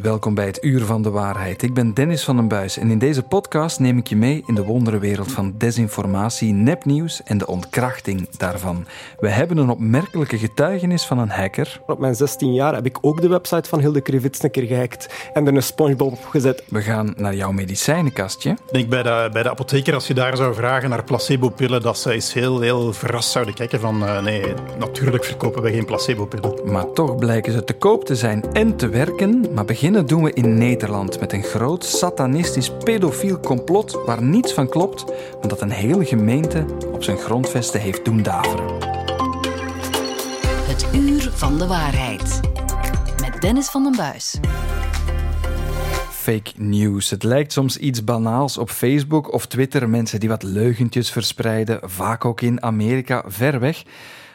Welkom bij het Uur van de Waarheid. Ik ben Dennis van den Buis en in deze podcast neem ik je mee in de wonderenwereld van desinformatie, nepnieuws en de ontkrachting daarvan. We hebben een opmerkelijke getuigenis van een hacker. Op mijn 16 jaar heb ik ook de website van Hilde Krivits een keer gehackt en er een SpongeBob op gezet. We gaan naar jouw medicijnenkastje. Ik denk bij de, bij de apotheker, als je daar zou vragen naar placebo-pillen, dat ze eens heel, heel verrast zouden kijken van uh, nee, natuurlijk verkopen we geen placebo-pillen. Maar toch blijken ze te koop te zijn en te werken. Maar beginnen doen we in Nederland met een groot satanistisch pedofiel complot waar niets van klopt, maar dat een hele gemeente op zijn grondvesten heeft doen daveren. Het Uur van de Waarheid. Met Dennis van den Buis. Fake news. Het lijkt soms iets banaals op Facebook of Twitter. Mensen die wat leugentjes verspreiden, vaak ook in Amerika, ver weg.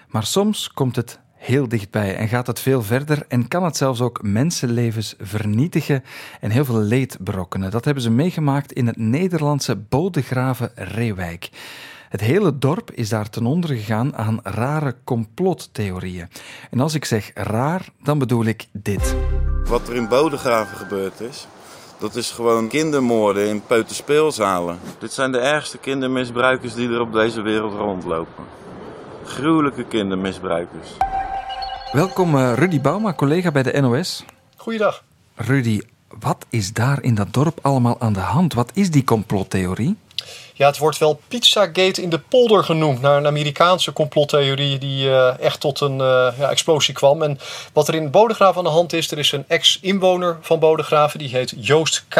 Maar soms komt het heel dichtbij en gaat het veel verder en kan het zelfs ook mensenlevens vernietigen en heel veel leed berokkenen. Dat hebben ze meegemaakt in het Nederlandse Bodegraven Reewijk. Het hele dorp is daar ten onder gegaan aan rare complottheorieën. En als ik zeg raar, dan bedoel ik dit. Wat er in Bodegraven gebeurd is, dat is gewoon kindermoorden in peuterspeelzalen. Dit zijn de ergste kindermisbruikers die er op deze wereld rondlopen. Gruwelijke kindermisbruikers. Welkom uh, Rudy Bauma, collega bij de NOS. Goeiedag. Rudy, wat is daar in dat dorp allemaal aan de hand? Wat is die complottheorie? Ja, het wordt wel Pizzagate in de polder genoemd. Naar een Amerikaanse complottheorie die uh, echt tot een uh, ja, explosie kwam. En wat er in Bodegraven aan de hand is, er is een ex-inwoner van Bodegraven, die heet Joost K.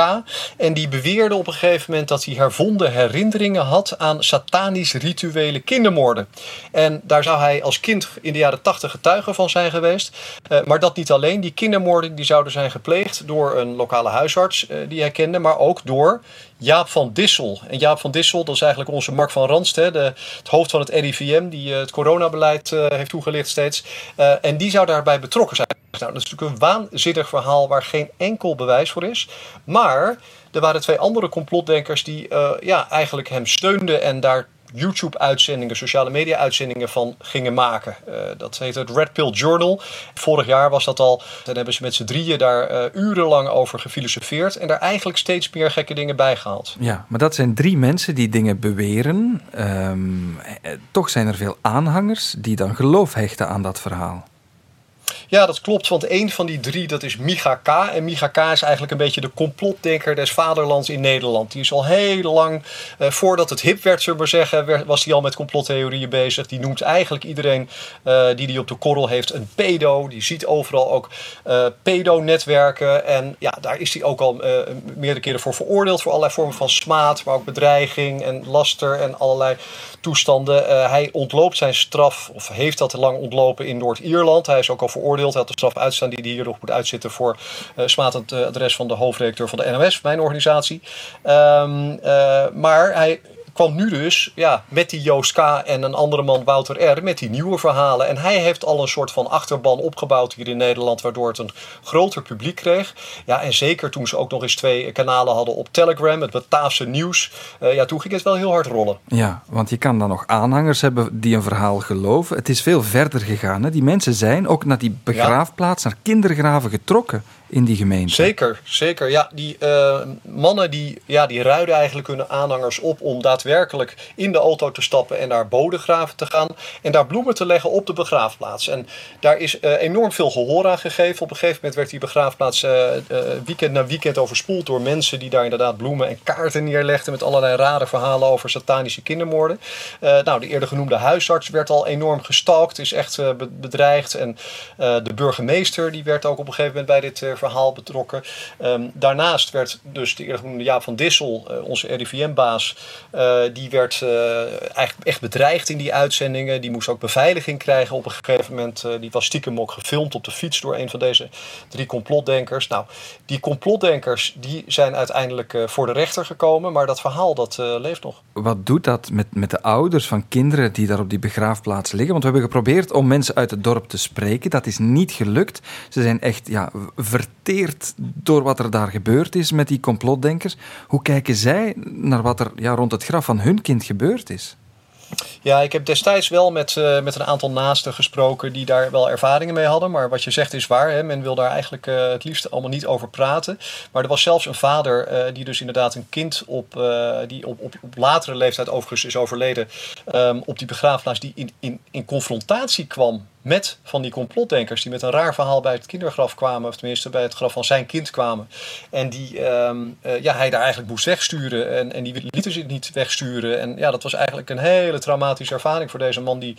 En die beweerde op een gegeven moment dat hij hervonden herinneringen had aan satanisch rituele kindermoorden. En daar zou hij als kind in de jaren tachtig getuige van zijn geweest. Uh, maar dat niet alleen. Die kindermoorden die zouden zijn gepleegd door een lokale huisarts die hij kende, maar ook door Jaap van Dissel. En Jaap van Dissel, dat is eigenlijk onze Mark van Ranst, hè, de, het hoofd van het RIVM, die uh, het coronabeleid uh, heeft toegelicht steeds. Uh, en die zou daarbij betrokken zijn. Nou, dat is natuurlijk een waanzinnig verhaal waar geen enkel bewijs voor is. Maar er waren twee andere complotdenkers die ja, eigenlijk hem steunden en daar YouTube-uitzendingen, sociale media-uitzendingen van gingen maken. Uh, dat heet het Red Pill Journal. Vorig jaar was dat al. Dan hebben ze met z'n drieën daar uh, urenlang over gefilosofeerd en daar eigenlijk steeds meer gekke dingen bij gehaald. Ja, maar dat zijn drie mensen die dingen beweren. Um, toch zijn er veel aanhangers die dan geloof hechten aan dat verhaal. Ja, dat klopt, want een van die drie, dat is Micha K. En Micha K. is eigenlijk een beetje de complotdenker des vaderlands in Nederland. Die is al heel lang, eh, voordat het hip werd, zullen we zeggen, was hij al met complottheorieën bezig. Die noemt eigenlijk iedereen uh, die die op de korrel heeft een pedo. Die ziet overal ook uh, pedo-netwerken. En ja, daar is hij ook al uh, meerdere keren voor veroordeeld. Voor allerlei vormen van smaad, maar ook bedreiging en laster en allerlei toestanden. hij ontloopt zijn straf, of heeft dat lang ontlopen in Noord-Ierland. Hij is ook al veroordeeld. Hij had de straf uitstaan die hier nog moet uitzitten voor uh, adres van de hoofdredacteur van de NOS, mijn organisatie. Um, uh, maar hij kwam nu dus ja, met die Joost K. en een andere man, Wouter R., met die nieuwe verhalen. En hij heeft al een soort van achterban opgebouwd hier in Nederland, waardoor het een groter publiek kreeg. Ja, en zeker toen ze ook nog eens twee kanalen hadden op Telegram, het Bataafse nieuws. Uh, ja, toen ging het wel heel hard rollen. Ja, want je kan dan nog aanhangers hebben die een verhaal geloven. Het is veel verder gegaan. Hè? Die mensen zijn ook naar die begraafplaats, ja. naar kindergraven getrokken in die gemeente. Zeker, zeker. Ja, die uh, mannen die, ja, die ruiden eigenlijk hun aanhangers op om daadwerkelijk in de auto te stappen en naar Bodegraven te gaan en daar bloemen te leggen op de begraafplaats. En daar is uh, enorm veel gehoor aan gegeven. Op een gegeven moment werd die begraafplaats uh, weekend na weekend overspoeld door mensen die daar inderdaad bloemen en kaarten neerlegden met allerlei rare verhalen over satanische kindermoorden. nou, de eerder genoemde huisarts werd al enorm gestalkt, is echt bedreigd. En de burgemeester die werd ook op een gegeven moment bij dit verhaal betrokken. Um, daarnaast werd dus de eerder genoemde van Dissel, uh, onze RIVM-baas, uh, die werd uh, eigenlijk echt bedreigd in die uitzendingen. Die moest ook beveiliging krijgen op een gegeven moment. die was stiekem ook gefilmd op de fiets door een van deze drie complotdenkers. Nou, die complotdenkers die zijn uiteindelijk voor de rechter gekomen, maar dat verhaal dat leeft nog. Wat doet dat met, met de ouders van kinderen die daar op die begraafplaats liggen? Want we hebben geprobeerd om mensen uit het dorp te spreken. Dat is niet gelukt. Ze zijn echt ja, door wat er daar gebeurd is met die complotdenkers. Hoe kijken zij naar wat er ja, rond het graf van hun kind gebeurd is? Ja, ik heb destijds wel met, uh, met een aantal naasten gesproken die daar wel ervaringen mee hadden. Maar wat je zegt is waar. Hè? Men wil daar eigenlijk uh, het liefst allemaal niet over praten. Maar er was zelfs een vader uh, die dus inderdaad een kind op, die op, op, latere leeftijd overigens is overleden. Um, op die begraafplaats die in, in, in confrontatie kwam met van die complotdenkers die met een raar verhaal bij het kindergraf kwamen, of tenminste bij het graf van zijn kind kwamen. En die um, uh, ja, hij daar eigenlijk moest wegsturen en, en die lieten zich niet wegsturen. En ja, dat was eigenlijk een hele traumatische ervaring voor deze man die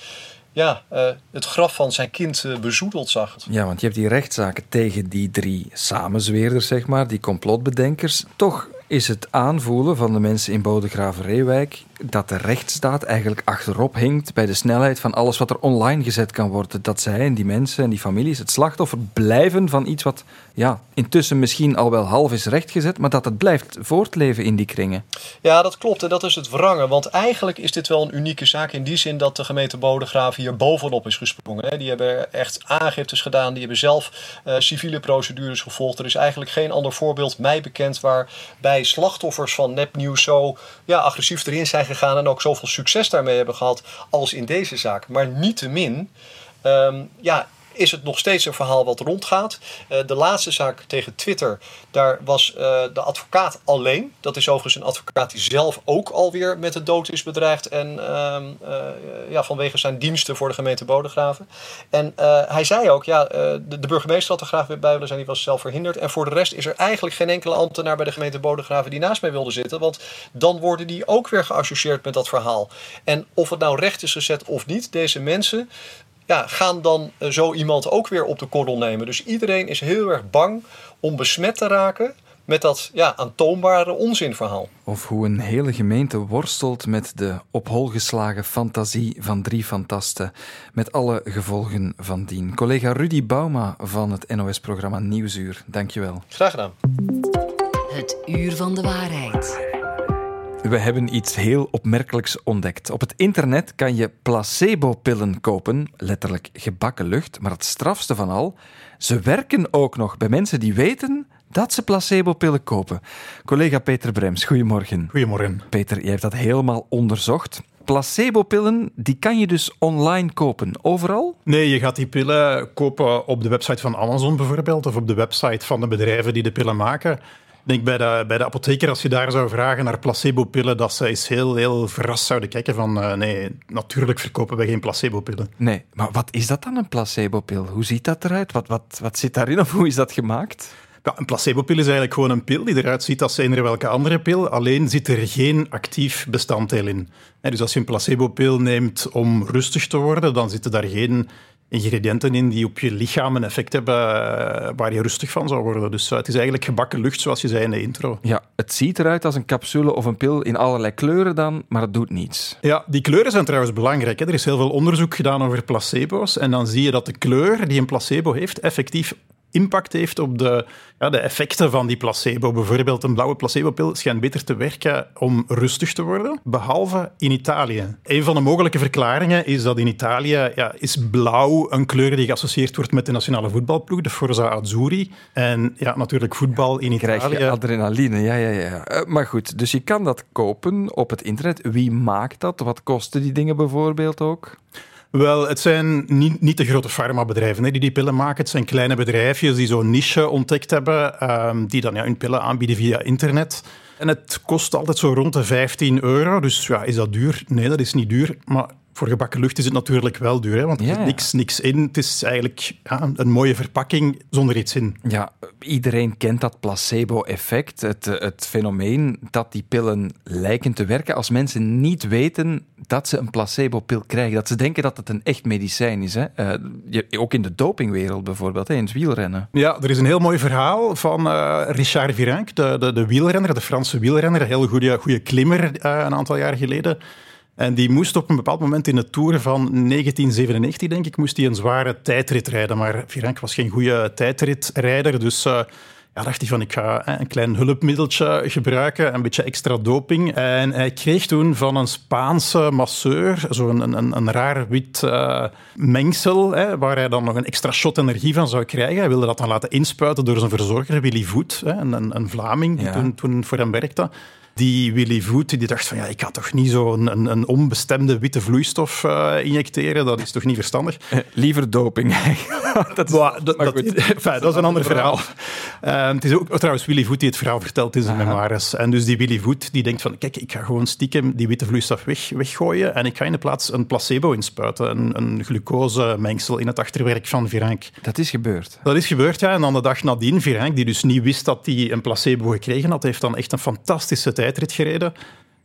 ja, uh, het graf van zijn kind uh, bezoedeld zag. Ja, want je hebt die rechtszaken tegen die drie samenzweerders, zeg maar, die complotbedenkers. Toch is het aanvoelen van de mensen in Bodegraven-Reewijk dat de rechtsstaat eigenlijk achterop hinkt bij de snelheid van alles wat er online gezet kan worden. Dat zij en die mensen en die families het slachtoffer blijven van iets wat ja, intussen misschien al wel half is rechtgezet, maar dat het blijft voortleven in die kringen. Ja, dat klopt en dat is het wrangen. Want eigenlijk is dit wel een unieke zaak in die zin dat de gemeente Bodegraven hier bovenop is gesprongen. Die hebben echt aangiftes gedaan, die hebben zelf uh, civiele procedures gevolgd. Er is eigenlijk geen ander voorbeeld mij bekend waarbij slachtoffers van nepnieuws zo ja, agressief erin zijn gegaan en ook zoveel succes daarmee hebben gehad als in deze zaak. Maar niettemin, um, ja, is het nog steeds een verhaal wat rondgaat. Uh, de laatste zaak tegen Twitter, daar was uh, de advocaat alleen. Dat is overigens een advocaat die zelf ook alweer met de dood is bedreigd. En uh, ja, vanwege zijn diensten voor de gemeente Bodegraven. En hij zei ook, ja, de, de, burgemeester had er graag bij willen zijn. Die was zelf verhinderd. En voor de rest is er eigenlijk geen enkele ambtenaar bij de gemeente Bodegraven die naast mij wilde zitten. Want dan worden die ook weer geassocieerd met dat verhaal. En of het nou recht is gezet of niet, deze mensen ja, gaan dan uh, zo iemand ook weer op de korrel nemen. Dus iedereen is heel erg bang om besmet te raken met dat ja, aantoonbare onzinverhaal. Of hoe een hele gemeente worstelt met de op hol geslagen fantasie van drie fantasten, met alle gevolgen van dien. Collega Rudy Bauma van het NOS-programma Nieuwsuur, dankjewel. Graag gedaan. Het uur van de waarheid. We hebben iets heel opmerkelijks ontdekt. Op het internet kan je placebo-pillen kopen, letterlijk gebakken lucht. Maar het strafste van al, ze werken ook nog bij mensen die weten dat ze placebo-pillen kopen. Collega Peter Brems, goedemorgen. Goedemorgen. Peter, jij hebt dat helemaal onderzocht. Placebo-pillen, die kan je dus online kopen, overal? Nee, je gaat die pillen kopen op de website van Amazon bijvoorbeeld, of op de website van de bedrijven die de pillen maken denk bij de, bij de apotheker, als je daar zou vragen naar placebo-pillen, dat ze eens heel, heel verrast zouden kijken van uh, nee, natuurlijk verkopen wij geen placebo-pillen. Nee, maar wat is dat dan, een placebo-pil? Hoe ziet dat eruit? Wat, wat, wat zit daarin of hoe is dat gemaakt? Ja, een placebo-pil is eigenlijk gewoon een pil die eruit ziet als eender welke andere pil, alleen zit er geen actief bestanddeel in. Dus als je een placebo-pil neemt om rustig te worden, dan zitten daar geen ingrediënten in die op je lichaam een effect hebben eh, waar je rustig van zou worden. Dus uh, het is eigenlijk gebakken lucht, zoals je zei in de intro. Ja, het ziet eruit als een capsule of een pil in allerlei kleuren dan, maar het doet niets. Ja, die kleuren zijn trouwens belangrijk. Hè. Er is heel veel onderzoek gedaan over placebo's en dan zie je dat de kleur die een placebo heeft effectief impact heeft op de, ja, de effecten van die placebo. Bijvoorbeeld een blauwe placebo-pil schijnt beter te werken om rustig te worden, behalve in Italië. Een van de mogelijke verklaringen is dat in Italië ja, is blauw een kleur die geassocieerd wordt met de nationale voetbalploeg, de Forza Azzurri. En ja, natuurlijk voetbal in Italië. Krijg je adrenaline, ja, ja, ja. Uh, maar goed, dus je kan dat kopen op het internet. Wie maakt dat? Wat kosten die dingen bijvoorbeeld ook? Wel, het zijn niet, niet de grote farmabedrijven hè, die die pillen maken. Het zijn kleine bedrijfjes die zo'n niche ontdekt hebben, um, die dan ja, hun pillen aanbieden via internet. En het kost altijd zo rond de 15 euro. Dus ja, is dat duur? Nee, dat is niet duur. Maar voor gebakken lucht is het natuurlijk wel duur, hè, want er ja, zit niks, niks in. Het is eigenlijk ja, een mooie verpakking zonder iets in. Ja, iedereen kent dat placebo-effect, het, het fenomeen dat die pillen lijken te werken als mensen niet weten dat ze een placebo-pil krijgen. Dat ze denken dat het een echt medicijn is. Hè? Uh, ook in de dopingwereld bijvoorbeeld, hè, in het wielrennen. Ja, er is een heel mooi verhaal van uh, Richard Virenque, de, de, de, wielrenner, de Franse wielrenner, een heel goede, goede klimmer uh, een aantal jaar geleden. En die moest op een bepaald moment in de Tour van 1997, denk ik, moest hij een zware tijdrit rijden. Maar Virenque was geen goede tijdritrijder, dus... Uh, ja, dacht hij van, ik ga een klein hulpmiddeltje gebruiken, een beetje extra doping. En hij kreeg toen van een Spaanse masseur zo'n een, een, een, raar wit uh, mengsel, hè, waar hij dan nog een extra shot energie van zou krijgen. Hij wilde dat dan laten inspuiten door zijn verzorger, Willy Voet, hè, een, een, Vlaming die ja. toen, toen voor hem werkte. Die Willy Voet die dacht van ja, ik ga toch niet zo'n een, een onbestemde witte vloeistof uh, injecteren, dat is toch niet verstandig? Uh, liever doping dat, is, dat, dat, enfin, dat, is een ander verhaal. Uh, het is ook trouwens Willy Voet die het verhaal vertelt in zijn memoires. En dus die Willy Voet die denkt van kijk, ik ga gewoon stiekem die witte vloeistof weg, weggooien en ik ga in de plaats een placebo inspuiten, een, een glucosemengsel in het achterwerk van Virenque. Dat is gebeurd? Dat is gebeurd, ja. En dan de dag nadien, Virenque, die dus niet wist dat hij een placebo gekregen had, heeft dan echt een fantastische tijdrit gereden.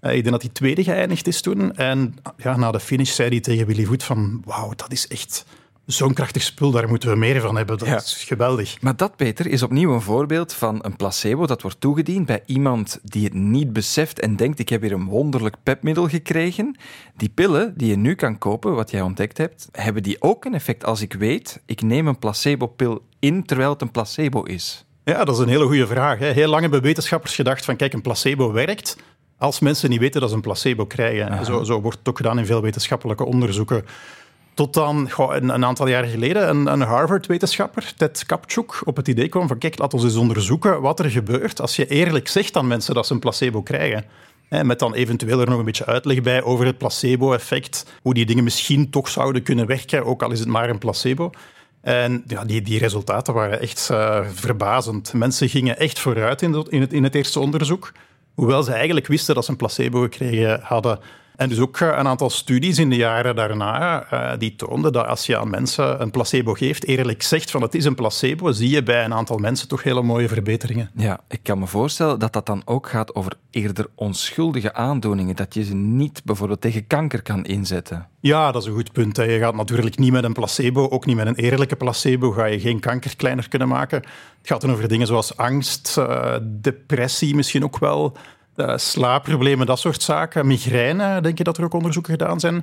Uh, ik denk dat hij tweede geëindigd is toen. En ja, na de finish zei hij tegen Willy Voet van wauw, dat is echt zo'n krachtig spul, daar moeten we meer van hebben. Dat ja. is geweldig. Maar dat, Peter, is opnieuw een voorbeeld van een placebo dat wordt toegediend bij iemand die het niet beseft en denkt: ik heb hier een wonderlijk pepmiddel gekregen. Die pillen die je nu kan kopen, wat jij ontdekt hebt, hebben die ook een effect als ik weet: ik neem een placebo-pil in terwijl het een placebo is? Ja, dat is een hele goede vraag. Hè. Heel lang hebben wetenschappers gedacht van kijk, een placebo werkt als mensen niet weten dat ze een placebo krijgen. Zo, zo wordt het ook gedaan in veel wetenschappelijke onderzoeken. Tot dan, een, een, aantal jaar geleden, een, een Harvard-wetenschapper, Ted Kapchuk, op het idee kwam van kijk, laten we eens onderzoeken wat er gebeurt als je eerlijk zegt aan mensen dat ze een placebo krijgen. Met dan eventueel er nog een beetje uitleg bij over het placebo-effect, hoe die dingen misschien toch zouden kunnen werken, ook al is het maar een placebo. En ja, die, die resultaten waren echt uh, verbazend. Mensen gingen echt vooruit in, in, het, in het eerste onderzoek, hoewel ze eigenlijk wisten dat ze een placebo gekregen hadden. En dus ook eh, een aantal studies in de jaren daarna uh, die toonden dat als je aan mensen een placebo geeft, eerlijk zegt van het is een placebo, zie je bij een aantal mensen toch hele mooie verbeteringen. Ja, ik kan me voorstellen dat dat dan ook gaat over eerder onschuldige aandoeningen, dat je ze niet bijvoorbeeld tegen kanker kan inzetten. Ja, dat is een goed punt. Je gaat natuurlijk niet met een placebo, ook niet met een eerlijke placebo, ga je geen kanker kleiner kunnen maken. Het gaat dan over dingen zoals angst, uh, depressie misschien ook wel, uh, slaapproblemen, dat soort zaken. Migraine, denk je dat er ook onderzoeken gedaan zijn.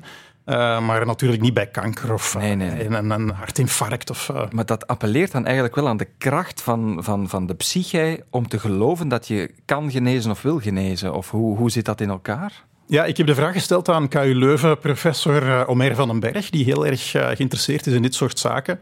Uh, maar natuurlijk niet bij kanker of nee, nee, nee. Een, een, hartinfarct. Of, uh... Maar dat appelleert dan eigenlijk wel aan de kracht van, van, van de psyche om te geloven dat je kan genezen of wil genezen. Of hoe, hoe zit dat in elkaar? Ja, ik heb de vraag gesteld aan KU Leuven, professor Omer van den Berg, die heel erg geïnteresseerd is in dit soort zaken.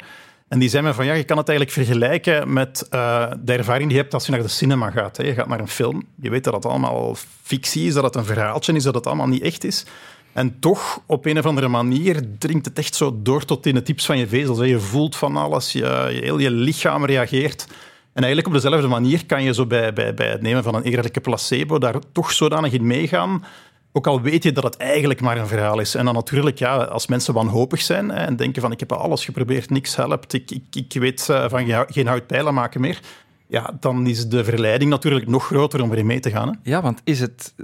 En die zei me van ja, je kan het eigenlijk vergelijken met uh, de ervaring die je hebt als je naar de cinema gaat. Hè. Je gaat naar een film, je weet dat het allemaal fictie is, dat het een verhaaltje is, dat het allemaal niet echt is. En toch, op een of andere manier, dringt het echt zo door tot in de tips van je vezels. Hè. Je voelt van alles, je, je, heel je lichaam reageert. En eigenlijk op dezelfde manier kan je zo bij, bij, bij het nemen van een eerlijke placebo daar toch zodanig in meegaan ook al weet je dat het eigenlijk maar een verhaal is. En dan natuurlijk, ja, als mensen wanhopig zijn en denken van ik heb alles geprobeerd, niks helpt, ik, ik, ik weet uh, van geen houtpijlen maken meer, ja, dan is de verleiding natuurlijk nog groter om erin mee te gaan. Hè? Ja, want is het,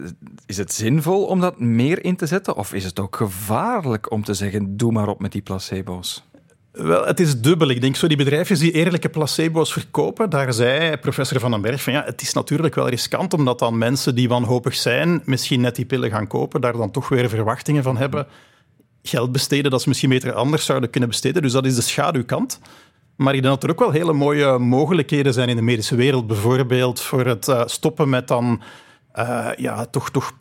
is het zinvol om dat meer in te zetten? Of is het ook gevaarlijk om te zeggen, doe maar op met die placebo's? Wel, het is dubbel. Ik denk zo die bedrijven die eerlijke placebo's verkopen, daar zei professor Van den Berg van ja, het is natuurlijk wel riskant omdat dan mensen die wanhopig zijn misschien net die pillen gaan kopen, daar dan toch weer verwachtingen van hebben. Geld besteden dat ze misschien beter anders zouden kunnen besteden. Dus dat is de schaduwkant. Maar ik denk dat er ook wel hele mooie mogelijkheden zijn in de medische wereld. Bijvoorbeeld voor het uh, stoppen met dan uh, ja, toch, toch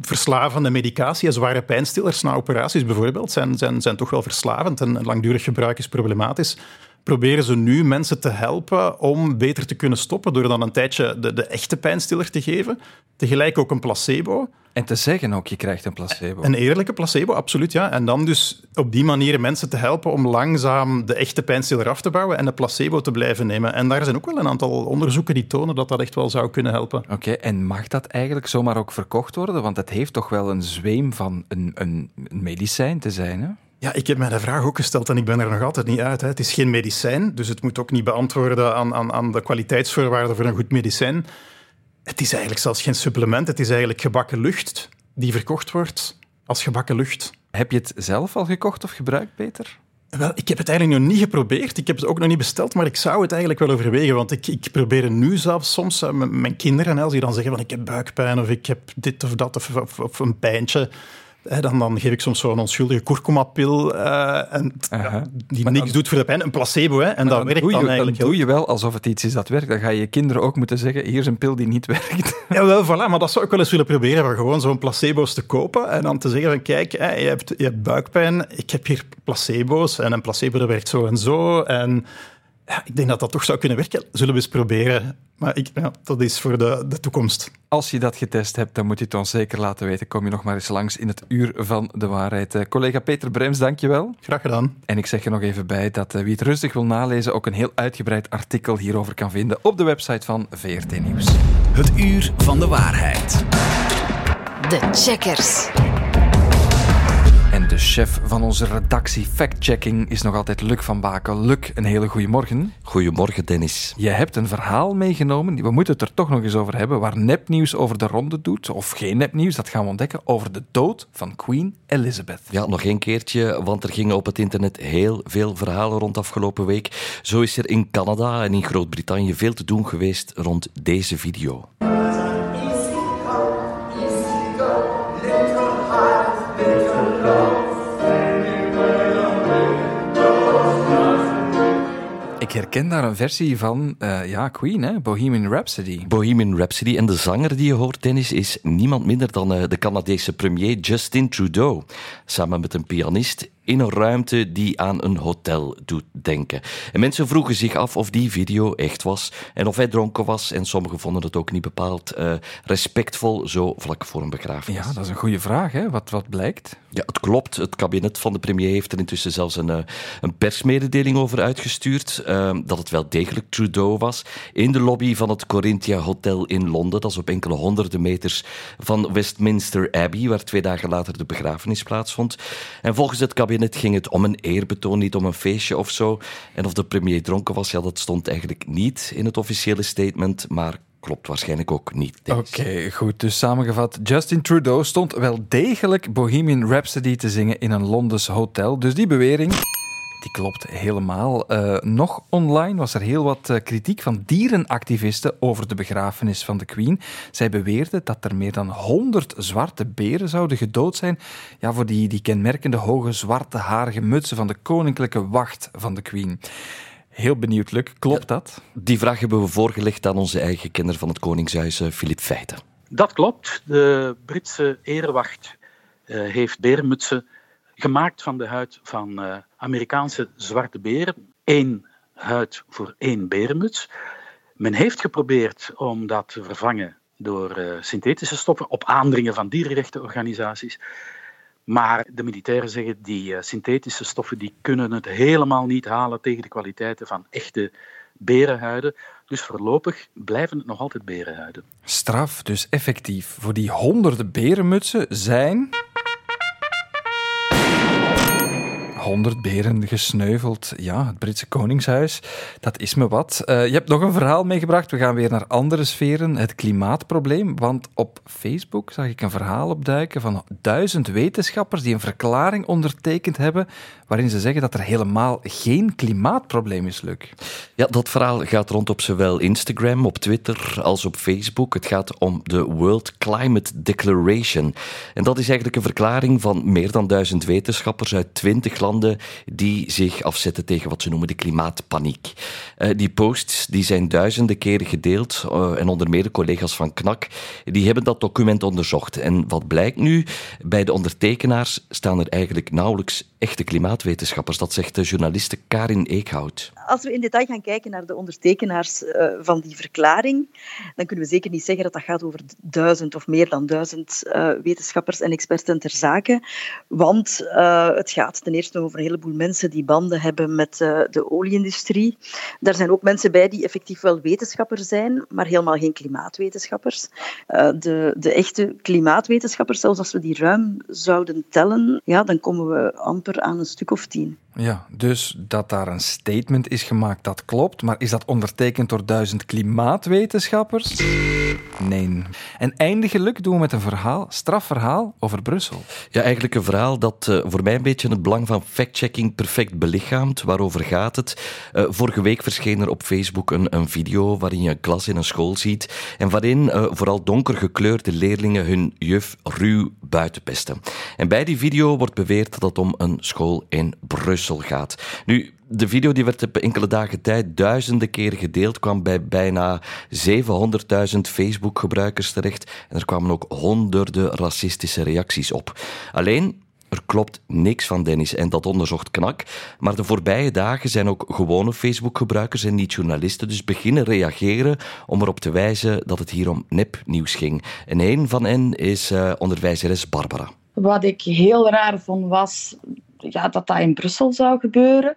verslavende medicatie, zware pijnstillers na operaties bijvoorbeeld, zijn, zijn, zijn toch wel verslavend en langdurig gebruik is problematisch. Proberen ze nu mensen te helpen om beter te kunnen stoppen door dan een tijdje de, de echte pijnstiller te geven, tegelijk ook een placebo. En te zeggen ook, je krijgt een placebo. Een eerlijke placebo, absoluut, ja. En dan dus op die manier mensen te helpen om langzaam de echte pijnstiller af te bouwen en de placebo te blijven nemen. En daar zijn ook wel een aantal onderzoeken die tonen dat dat echt wel zou kunnen helpen. Oké, en mag dat eigenlijk zomaar ook verkocht worden? Want het heeft toch wel een zweem van een, een, een medicijn te zijn, hè? Ja, ik heb mij de vraag ook gesteld en ik ben er nog altijd niet uit. Hè. Het is geen medicijn, dus het moet ook niet beantwoorden aan, aan, aan de kwaliteitsvoorwaarden voor een goed medicijn. Het is eigenlijk zelfs geen supplement, het is eigenlijk gebakken lucht die verkocht wordt als gebakken lucht. Heb je het zelf al gekocht of gebruikt, Peter? Wel, ik heb het eigenlijk nog niet geprobeerd. Ik heb het ook nog niet besteld, maar ik zou het eigenlijk wel overwegen. Want ik, ik probeer nu zelfs soms uh, met mijn kinderen, als die dan zeggen van ik heb buikpijn of ik heb dit of dat of, of, of een pijntje dan, dan geef ik soms zo'n onschuldige kurkuma-pil uh, en, die maar niks dan, doet voor de pijn. Een placebo, hè, en dat werkt dan, je, eigenlijk dan doe je wel alsof het iets is dat werkt. Dan ga je je kinderen ook moeten zeggen, hier is een pil die niet werkt. Ja, wel, voilà, maar dat zou ik wel eens willen proberen, van gewoon zo'n placebo's te kopen en dan te zeggen van, kijk, hè, je, hebt, je hebt buikpijn, ik heb hier placebo's en een placebo dat werkt zo en zo en Ja, ik denk dat dat toch zou kunnen werken. Zullen we eens proberen. Maar ik, ja, dat is voor de, de toekomst. Als je dat getest hebt, dan moet je het ons zeker laten weten. Kom je nog maar eens langs in het Uur van de Waarheid. Uh, collega Peter Brems, dankjewel. Graag gedaan. En ik zeg er nog even bij dat uh, wie het rustig wil nalezen ook een heel uitgebreid artikel hierover kan vinden op de website van VRT Nieuws. Het Uur van de Waarheid. De checkers. De chef van onze redactie Fact-Checking is nog altijd Luc van Bakel. Luc, een hele goede morgen. Goedemorgen, Dennis. Je hebt een verhaal meegenomen, we moeten het er toch nog eens over hebben, waar nepnieuws over de ronde doet, of geen nepnieuws, dat gaan we ontdekken, over de dood van Queen Elizabeth. Ja, nog een keertje, want er gingen op het internet heel veel verhalen rond afgelopen week. Zo is er in Canada en in Groot-Brittannië veel te doen geweest rond deze video. Ik herken daar een versie van uh, ja, Queen, hè? Bohemian Rhapsody. Bohemian Rhapsody. En de zanger die je hoort, Dennis, is niemand minder dan uh, de Canadese premier Justin Trudeau. Samen met een pianist in een ruimte die aan een hotel doet denken. En mensen vroegen zich af of die video echt was en of hij dronken was. En sommigen vonden het ook niet bepaald uh, respectvol, zo vlak voor een begrafenis. Ja, dat is een goede vraag. Hè? Wat, wat blijkt? Ja, het klopt. Het kabinet van de premier heeft er intussen zelfs een, uh, een persmededeling over uitgestuurd. Uh, dat het wel degelijk Trudeau was. In de lobby van het Corinthia Hotel in Londen. Dat is op enkele honderden meters van Westminster Abbey, waar twee dagen later de begrafenis plaatsvond. En volgens het kabinet het ging het om een eerbetoon, niet om een feestje of zo. En of de premier dronken was, ja, dat stond eigenlijk niet in het officiële statement, maar klopt waarschijnlijk ook niet. Oké, goed. Dus samengevat, Justin Trudeau stond wel degelijk Bohemian Rhapsody te zingen in een Londens hotel. Dus die bewering die klopt helemaal. Uh, nog online was er heel wat uh, kritiek van dierenactivisten over de begrafenis van de Queen. Zij beweerden dat er meer dan 100 zwarte beren zouden gedood zijn ja, voor die, die kenmerkende hoge zwarte harige mutsen van de koninklijke wacht van de Queen. Heel benieuwd, Luc. Klopt dat? Die vraag hebben we voorgelegd aan onze eigen kenner van het Koningshuis, Filip Feiten. Dat klopt. De Britse erewacht uh, heeft berenmutsen gemaakt van de huid van uh, Amerikaanse zwarte beren. Eén huid voor één berenmuts. Men heeft geprobeerd om dat te vervangen door uh, synthetische stoffen op aandringen van dierenrechtenorganisaties. Maar de militairen zeggen die uh, synthetische stoffen die kunnen het helemaal niet halen tegen de kwaliteiten van echte berenhuiden. Dus voorlopig blijven het nog altijd berenhuiden. Straf, dus effectief. Voor die honderden berenmutsen zijn 100 beren gesneuveld. Ja, het Britse Koningshuis, dat is me wat. Uh, je hebt nog een verhaal meegebracht. We gaan weer naar andere sferen. Het klimaatprobleem. Want op Facebook zag ik een verhaal opduiken van duizend wetenschappers die een verklaring ondertekend hebben waarin ze zeggen dat er helemaal geen klimaatprobleem is, Luc. Ja, dat verhaal gaat rond op zowel Instagram, op Twitter als op Facebook. Het gaat om de World Climate Declaration. En dat is eigenlijk een verklaring van meer dan duizend wetenschappers uit twintig landen die zich afzetten tegen wat ze noemen de klimaatpaniek. Uh, die posts die zijn duizenden keren gedeeld uh, en onder meer de collega's van KNAK die hebben dat document onderzocht. En wat blijkt nu? Bij de ondertekenaars staan er eigenlijk nauwelijks echte klimaatwetenschappers. Dat zegt de journaliste Karin Eekhout. Als we in detail gaan kijken naar de ondertekenaars uh, van die verklaring, dan kunnen we zeker niet zeggen dat dat gaat over duizend of meer dan duizend wetenschappers en experten ter zake. Want het gaat ten eerste over een heleboel mensen die banden hebben met uh, de olieindustrie. Daar zijn ook mensen bij die effectief wel wetenschappers zijn, maar helemaal geen klimaatwetenschappers. Uh, de, de echte klimaatwetenschappers, zelfs als we die ruim zouden tellen, ja, dan komen we amper aan een stuk of tien. Ja, dus dat daar een statement is gemaakt, dat klopt. Maar is dat ondertekend door duizend klimaatwetenschappers? Nee. En eindigelijk doen we met een verhaal, strafverhaal over Brussel. Ja, eigenlijk een verhaal dat uh, voor mij een beetje het belang van fact-checking perfect belichaamt. Waarover gaat het? Uh, vorige week verscheen er op Facebook een, een, video waarin je een klas in een school ziet en waarin uh, vooral donker gekleurde leerlingen hun juf ruw buitenpesten. En bij die video wordt beweerd dat het om een school in Brussel gaat. Nu, de video die werd op enkele dagen tijd duizenden keren gedeeld, kwam bij bijna 700.000 Facebook-gebruikers terecht en er kwamen ook honderden racistische reacties op. Alleen, Er klopt niks van Dennis en dat onderzocht Knak. Maar de voorbije dagen zijn ook gewone Facebook-gebruikers en niet-journalisten dus beginnen reageren om erop te wijzen dat het hier om nepnieuws ging. En een van hen is uh, onderwijzeres Barbara. Wat ik heel raar vond was ja, dat dat in Brussel zou gebeuren.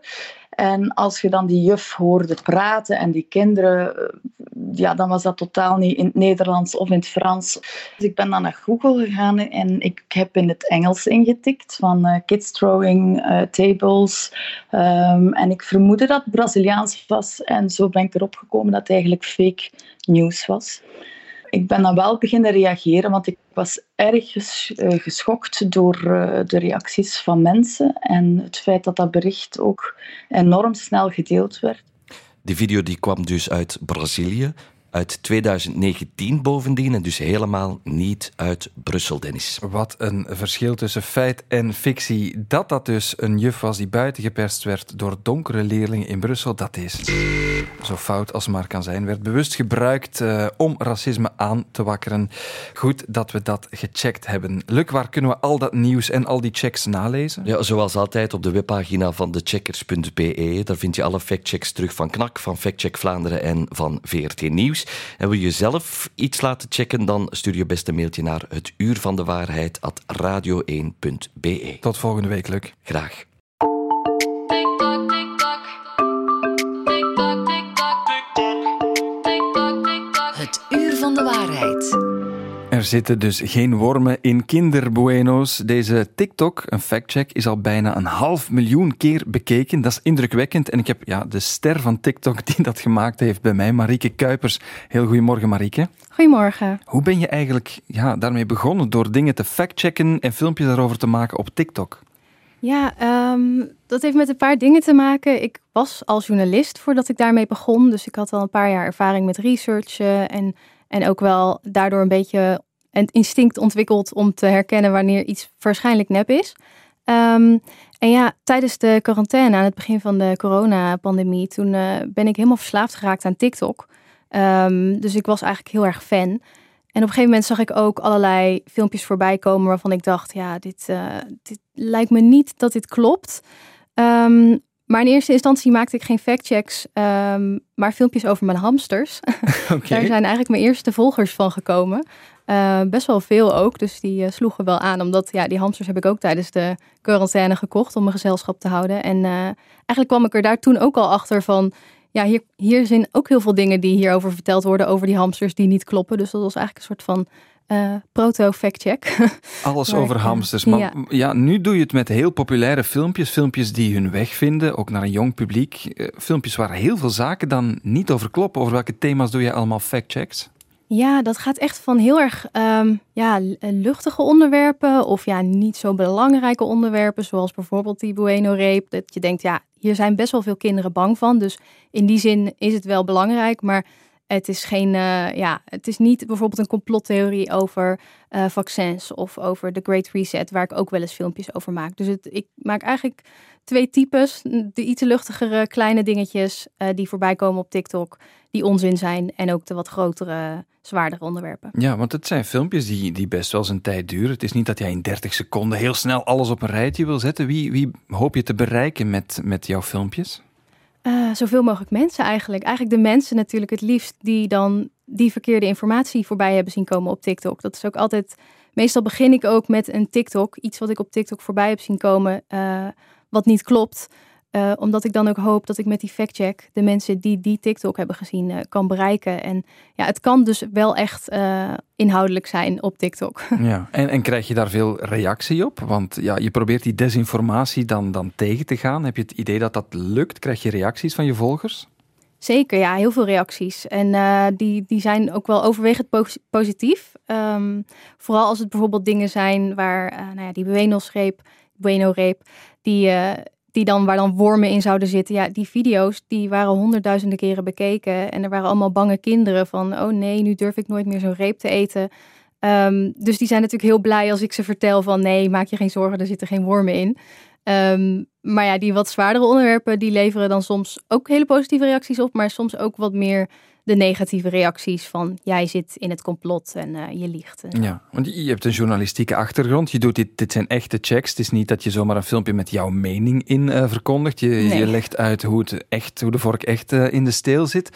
En als je dan die juf hoorde praten en die kinderen, eh, ja, dan was dat totaal niet in het Nederlands of in het Frans. Dus ik ben dan naar Google gegaan en ik heb in het Engels ingetikt van uh, kids throwing uh, tables. Um, en ik vermoedde dat Braziliaans was en zo ben ik erop gekomen dat het eigenlijk fake news was ik ben dan wel beginnen reageren, want ik was erg eh, geschokt door eh, de reacties van mensen en het feit dat dat bericht ook enorm snel gedeeld werd. Die video die kwam dus uit Brazilië uit 2019 bovendien en dus helemaal niet uit Brussel, Dennis. Wat een verschil tussen feit en fictie. Dat dat dus een juf was die buitengeperst werd door donkere leerlingen in Brussel, dat is zo fout als maar kan zijn. Werd bewust gebruikt uh, om racisme aan te wakkeren. Goed dat we dat gecheckt hebben. Luc, waar kunnen we al dat nieuws en al die checks nalezen? Ja, zoals altijd op de webpagina van thecheckers.be. Daar vind je alle factchecks terug van KNAK, van Factcheck Vlaanderen en van VRT Nieuws. En wil je zelf iets laten checken, dan stuur je beste mailtje naar het uur van de waarheid at radio1.be. Tot volgende week, Luc. Graag. Er zitten dus geen wormen in kinderbueno's. Deze TikTok, een factcheck, is al bijna een half miljoen keer bekeken. Dat is indrukwekkend. En ik heb ja, de ster van TikTok die dat gemaakt heeft bij mij, Marieke Kuipers. Heel goedemorgen, Marieke. Goedemorgen. Hoe ben je eigenlijk ja, daarmee begonnen? Door dingen te factchecken en filmpjes daarover te maken op TikTok? Ja, um, dat heeft met een paar dingen te maken. Ik was al journalist voordat ik daarmee begon. Dus ik had al een paar jaar ervaring met researchen en en ook wel daardoor een beetje een instinct ontwikkeld om te herkennen wanneer iets waarschijnlijk nep is. Um, en ja, tijdens de quarantaine, aan het begin van de coronapandemie, toen uh, ben ik helemaal verslaafd geraakt aan TikTok. Um, dus ik was eigenlijk heel erg fan. En op een gegeven moment zag ik ook allerlei filmpjes voorbij komen waarvan ik dacht, ja, dit, uh, dit lijkt me niet dat dit klopt. Um, maar in eerste instantie maakte ik geen factchecks, um, maar filmpjes over mijn hamsters. Okay. Daar zijn eigenlijk mijn eerste volgers van gekomen. Uh, best wel veel ook, dus die uh, sloegen wel aan. Omdat ja, die hamsters heb ik ook tijdens de quarantaine gekocht om mijn gezelschap te houden. En uh, eigenlijk kwam ik er daar toen ook al achter van... Ja, hier, hier zijn ook heel veel dingen die hierover verteld worden over die hamsters die niet kloppen. Dus dat was eigenlijk een soort van uh, proto-factcheck. Alles over hamsters. Maar ja. ja. nu doe je het met heel populaire filmpjes. Filmpjes die hun weg vinden, ook naar een jong publiek. Uh, filmpjes waar heel veel zaken dan niet over kloppen. Over welke thema's doe je allemaal factchecks? Ja, dat gaat echt van heel erg um, ja, luchtige onderwerpen of ja, niet zo belangrijke onderwerpen, zoals bijvoorbeeld die Bueno-reep. Dat je denkt, ja, hier zijn best wel veel kinderen bang van. Dus in die zin is het wel belangrijk, maar het is, geen, uh, ja, het is niet bijvoorbeeld een complottheorie over uh, vaccins of over de Great Reset, waar ik ook wel eens filmpjes over maak. Dus het, ik maak eigenlijk twee types. De iets luchtigere kleine dingetjes uh, die voorbij komen op TikTok, die onzin zijn. En ook de wat grotere, zwaardere onderwerpen. Ja, want het zijn filmpjes die, die best wel zijn tijd duren. Het is niet dat jij in 30 seconden heel snel alles op een rijtje wil zetten. Wie, wie hoop je te bereiken met, met jouw filmpjes? Uh, zoveel mogelijk mensen eigenlijk. Eigenlijk de mensen natuurlijk het liefst die dan die verkeerde informatie voorbij hebben zien komen op TikTok. Dat is ook altijd. Meestal begin ik ook met een TikTok, iets wat ik op TikTok voorbij heb zien komen, uh, wat niet klopt. Uh, omdat ik dan ook hoop dat ik met die factcheck de mensen die die TikTok hebben gezien uh, kan bereiken. En ja, het kan dus wel echt uh, inhoudelijk zijn op TikTok. Ja, en, en krijg je daar veel reactie op? Want ja, je probeert die desinformatie dan, dan tegen te gaan. Heb je het idee dat dat lukt? Krijg je reacties van je volgers? Zeker, ja, heel veel reacties. En die, die zijn ook wel overwegend positief. Um, vooral als het bijvoorbeeld dingen zijn waar, nou ja, die Bueno-reep, Bueno-reep, die die dan, waar dan wormen in zouden zitten. Ja, die video's die waren honderdduizenden keren bekeken. En er waren allemaal bange kinderen van, oh nee, nu durf ik nooit meer zo'n reep te eten. Um, dus die zijn natuurlijk heel blij als ik ze vertel van, nee, maak je geen zorgen, er zitten geen wormen in. Um, maar ja, die wat zwaardere onderwerpen, die leveren dan soms ook hele positieve reacties op, maar soms ook wat meer de negatieve reacties van jij zit in het complot en uh, je liegt. Ja, want je hebt een journalistieke achtergrond. Je doet dit, dit zijn echte checks. Het is niet dat je zomaar een filmpje met jouw mening in uh, verkondigt. Je, nee. je, legt uit hoe, het echt, hoe de vork echt uh, in de steel zit.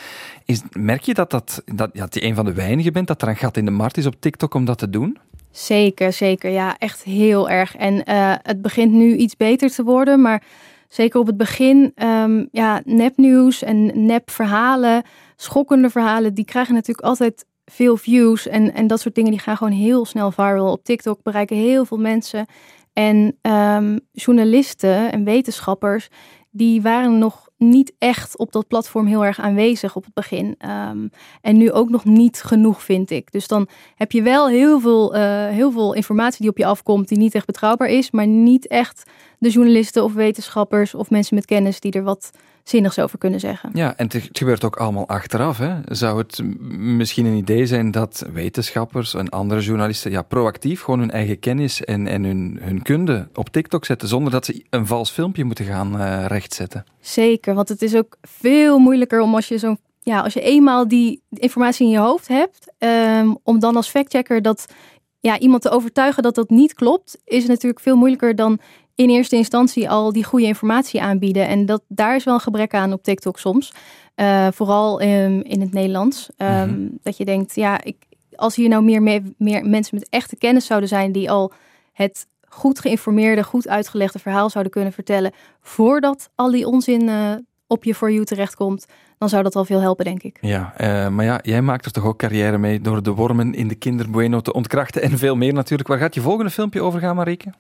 Is, merk je dat, dat, dat, ja, je een van de weinigen bent dat er een gat in de markt is op TikTok om dat te doen? Zeker, zeker. Ja, echt heel erg. En het begint nu iets beter te worden, maar zeker op het begin, um, ja, nepnieuws en nepverhalen, schokkende verhalen, die krijgen natuurlijk altijd veel views. En, en dat soort dingen die gaan gewoon heel snel viral. Op TikTok bereiken heel veel mensen. En um, journalisten en wetenschappers, die waren nog niet echt op dat platform heel erg aanwezig op het begin. Um, en nu ook nog niet genoeg, vind ik. Dus dan heb je wel heel veel, uh, heel veel informatie die op je afkomt, die niet echt betrouwbaar is, maar niet echt de journalisten of wetenschappers of mensen met kennis die er wat zinnigs over kunnen zeggen. Ja, en het gebeurt ook allemaal achteraf. Hè? Zou het misschien een idee zijn dat wetenschappers en andere journalisten ja, proactief gewoon hun eigen kennis en, en hun, hun kunde op TikTok zetten, zonder dat ze een vals filmpje moeten gaan uh, rechtzetten? Zeker, want het is ook veel moeilijker om als je zo'n ja, als je eenmaal die informatie in je hoofd hebt, um, om dan als factchecker dat ja, iemand te overtuigen dat dat niet klopt, is natuurlijk veel moeilijker dan in eerste instantie al die goede informatie aanbieden. En dat, daar is wel een gebrek aan op TikTok soms. Uh, vooral um, in het Nederlands. Um, mm -hmm. Dat je denkt, ja, ik, als hier nou meer, meer, meer mensen met echte kennis zouden zijn die al het goed geïnformeerde, goed uitgelegde verhaal zouden kunnen vertellen voordat al die onzin uh, op je For You terechtkomt, dan zou dat al veel helpen, denk ik. Ja, uh, maar ja, jij maakt er toch ook carrière mee door de wormen in de kinderbueno te ontkrachten en veel meer natuurlijk. Waar gaat je volgende filmpje over gaan, Marieke?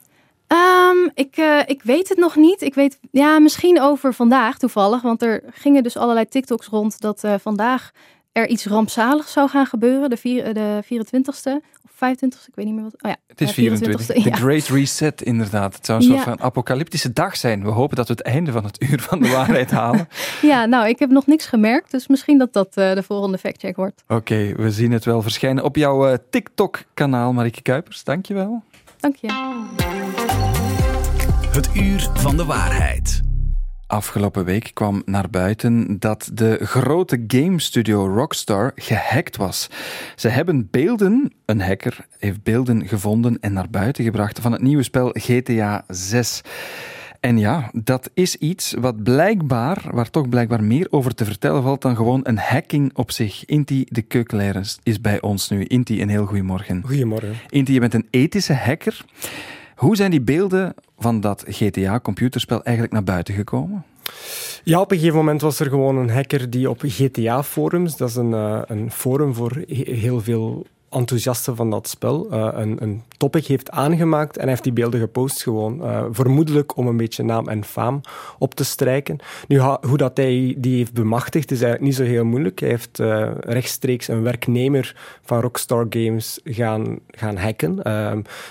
Um, ik, uh, ik weet het nog niet. Ik weet ja, misschien over vandaag toevallig. Want er gingen dus allerlei TikToks rond dat uh, vandaag er iets rampzaligs zou gaan gebeuren. De, vier, de 24ste of 25ste, ik weet niet meer wat. Oh ja, het is 24. De ja. Great Reset, inderdaad. Het zou een soort ja. van apocalyptische dag zijn. We hopen dat we het einde van het uur van de waarheid halen. ja, nou, ik heb nog niks gemerkt. Dus misschien dat dat uh, de volgende factcheck wordt. Oké, okay, we zien het wel verschijnen op jouw uh, TikTok-kanaal, Marieke Kuipers. Dankjewel. Dank je. Het uur van de waarheid. Afgelopen week kwam naar buiten dat de grote game studio Rockstar gehackt was. Ze hebben beelden, een hacker heeft beelden gevonden en naar buiten gebracht van het nieuwe spel GTA 6. En ja, dat is iets wat blijkbaar, waar toch blijkbaar meer over te vertellen valt dan gewoon een hacking op zich. Inti de Keukelaar is bij ons nu. Inti, een heel goedemorgen. Goedemorgen. Inti, je bent een ethische hacker. Hoe zijn die beelden van dat GTA-computerspel eigenlijk naar buiten gekomen? Ja, op een gegeven moment was er gewoon een hacker die op GTA-forums, dat is een, uh, een forum voor heel veel enthousiasten van dat spel uh, een, een topic heeft aangemaakt en hij heeft die beelden gepost gewoon. Uh, vermoedelijk om een beetje naam en faam op te strijken. Nu, hoe dat hij die heeft bemachtigd is eigenlijk niet zo heel moeilijk. Hij heeft uh, rechtstreeks een werknemer van Rockstar Games gaan, gaan hacken.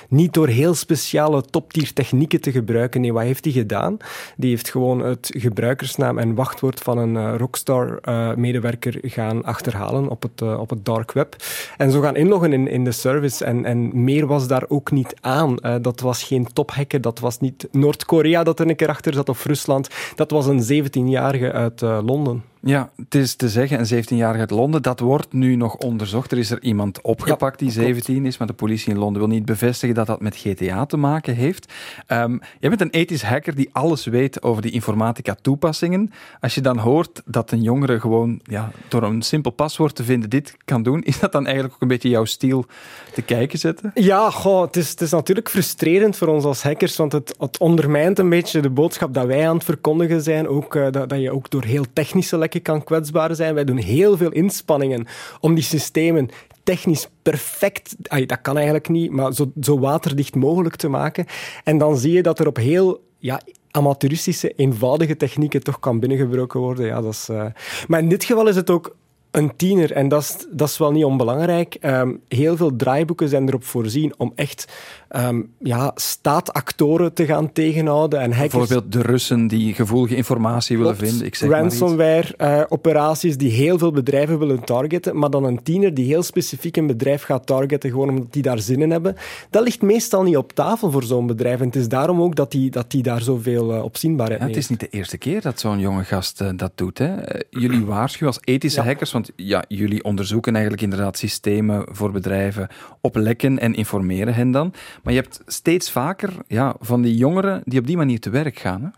niet door heel speciale top-tier technieken te gebruiken. Nee, wat heeft hij gedaan? Die heeft gewoon het gebruikersnaam en wachtwoord van een Rockstar-medewerker gaan achterhalen op het, op het dark web. En zo gaan inloggen in, in de service. En, en meer was daar ook niet aan. Uh, dat was geen tophacker, dat was niet Noord-Korea dat er een keer achter zat of Rusland. Dat was een 17-jarige uit uh, Londen. Ja, het is te zeggen, een 17-jarige uit Londen, dat wordt nu nog onderzocht. Er is er iemand opgepakt ja, die 17 klopt. is, maar de politie in Londen wil niet bevestigen dat dat met GTA te maken heeft. Um, jij bent een ethisch hacker die alles weet over die informatica-toepassingen. Als je dan hoort dat een jongere gewoon ja, door een simpel paswoord te vinden dit kan doen, is dat dan eigenlijk ook een beetje jouw stijl te kijken zetten? Ja, goh, het, is, het is natuurlijk frustrerend voor ons als hackers, want het, het ondermijnt een beetje de boodschap dat wij aan het verkondigen zijn. Ook, uh, dat, dat je ook door heel technische kan kwetsbaar zijn. Wij doen heel veel inspanningen om die systemen technisch perfect, dat kan eigenlijk niet, maar zo, zo waterdicht mogelijk te maken. En dan zie je dat er op heel ja, amateuristische, eenvoudige technieken toch kan binnengebroken worden. Ja, dat is, uh... Maar in dit geval is het ook een tiener, en dat is, dat is wel niet onbelangrijk. Um, heel veel draaiboeken zijn erop voorzien om echt um, ja, staatactoren te gaan tegenhouden. En hackers... Bijvoorbeeld de Russen die gevoelige informatie willen Klopt. vinden. Ik zeg Ransomware-operaties uh, die heel veel bedrijven willen targeten, maar dan een tiener die heel specifiek een bedrijf gaat targeten, gewoon omdat die daar zin in hebben. Dat ligt meestal niet op tafel voor zo'n bedrijf. En het is daarom ook dat die, dat die daar zoveel uh, opzienbaarheid ja, Het is niet de eerste keer dat zo'n jonge gast uh, dat doet. Hè? jullie waarschuwen als ethische ja. hackers, want Want ja, jullie onderzoeken eigenlijk inderdaad systemen voor bedrijven op lekken en informeren hen dan. Maar je hebt steeds vaker ja, van die jongeren die op die manier te werk gaan. Hè?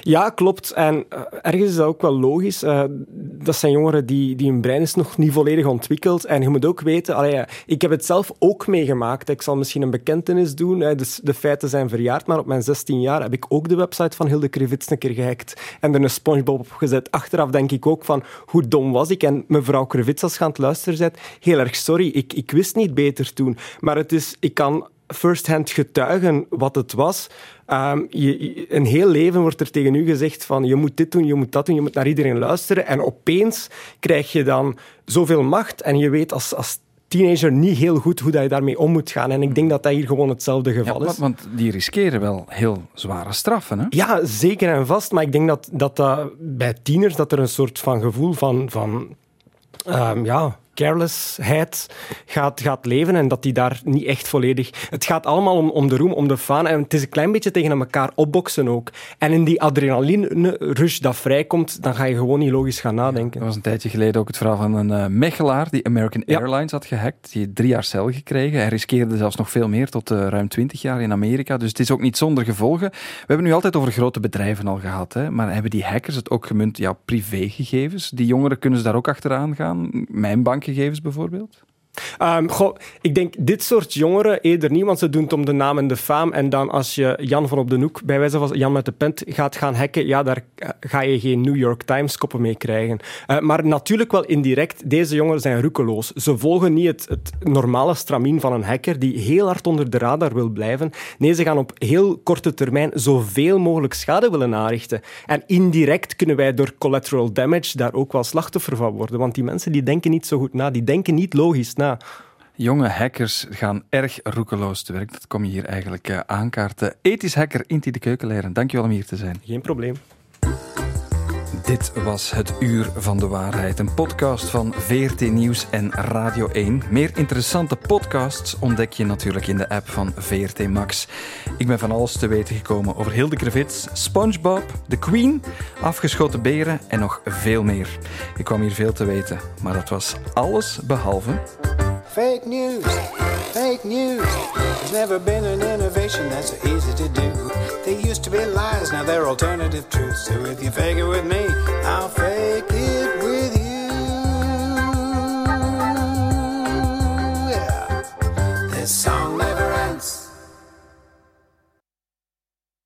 Ja, klopt. En uh, ergens is dat ook wel logisch. Uh, dat zijn jongeren die, die hun brein is nog niet volledig ontwikkeld. En je moet ook weten, allee, ik heb het zelf ook meegemaakt. Ik zal misschien een bekentenis doen. Hè. Dus de feiten zijn verjaard, maar op mijn 16 jaar heb ik ook de website van Hilde Krivits een keer gehackt en er een SpongeBob op gezet. Achteraf denk ik ook van, hoe dom was ik? En mevrouw Krivits, als je aan het luisteren bent, heel erg sorry. Ik, ik wist niet beter toen. Maar het is, ik kan first-hand getuigen wat het was. Um, je, een heel leven wordt er tegen u gezegd van je moet dit doen, je moet dat doen, je moet naar iedereen luisteren. En opeens krijg je dan zoveel macht en je weet als, als teenager niet heel goed hoe dat je daarmee om moet gaan. En ik denk dat dat hier gewoon hetzelfde geval ja, is. Want die riskeren wel heel zware straffen, hè? Ja, zeker en vast. Maar ik denk dat, dat, dat bij tieners dat er een soort van gevoel van... van um, ja, carelessheid gaat, gaat leven en dat die daar niet echt volledig... Het gaat allemaal om, om de roem, om de faan en het is een klein beetje tegen elkaar opboksen ook. En in die adrenaline-rush dat vrijkomt, dan ga je gewoon niet logisch gaan nadenken. Er was een tijdje geleden ook het verhaal van een uh, mechelaar die American ja. Airlines had gehackt. Die drie jaar cel gekregen. Hij riskeerde zelfs nog veel meer, tot uh, ruim twintig jaar in Amerika. Dus het is ook niet zonder gevolgen. We hebben nu altijd over grote bedrijven al gehad, hè? maar hebben die hackers het ook gemunt ja, privégegevens? Die jongeren kunnen ze daar ook achteraan gaan? Mijn bank gegevens bijvoorbeeld? Um, goh, ik denk dit soort jongeren eerder niet, want ze doen om de naam en de faam. En dan als je Jan van op de Hoek, bij wijze van Jan met de pent, gaat gaan hacken, ja, daar ga je geen New York Times koppen mee krijgen. Uh, maar natuurlijk wel indirect, deze jongeren zijn roekeloos. Ze volgen niet het, het, normale stramien van een hacker die heel hard onder de radar wil blijven. Nee, ze gaan op heel korte termijn zoveel mogelijk schade willen aanrichten. En indirect kunnen wij door collateral damage daar ook wel slachtoffer van worden. Want die mensen die denken niet zo goed na, die denken niet logisch na. Jonge hackers gaan erg roekeloos te werk. Dat kom je hier eigenlijk uh, aankaarten. Ethisch hacker Inti de Keukenleider, dankjewel om hier te zijn. Geen probleem. Dit was het Uur van de Waarheid, een podcast van VRT Nieuws en Radio 1. Meer interessante podcasts ontdek je natuurlijk in de app van VRT Max. Ik ben van alles te weten gekomen over Hilde Krevits, SpongeBob, The Queen, afgeschoten beren en nog veel meer. Ik kwam hier veel te weten, maar dat was alles behalve... Fake news, fake news. There's never been an innovation that's so easy to do. They used to be lies, now they're alternative truths. So if you fake it with me, I'll fake it with you. Yeah. There's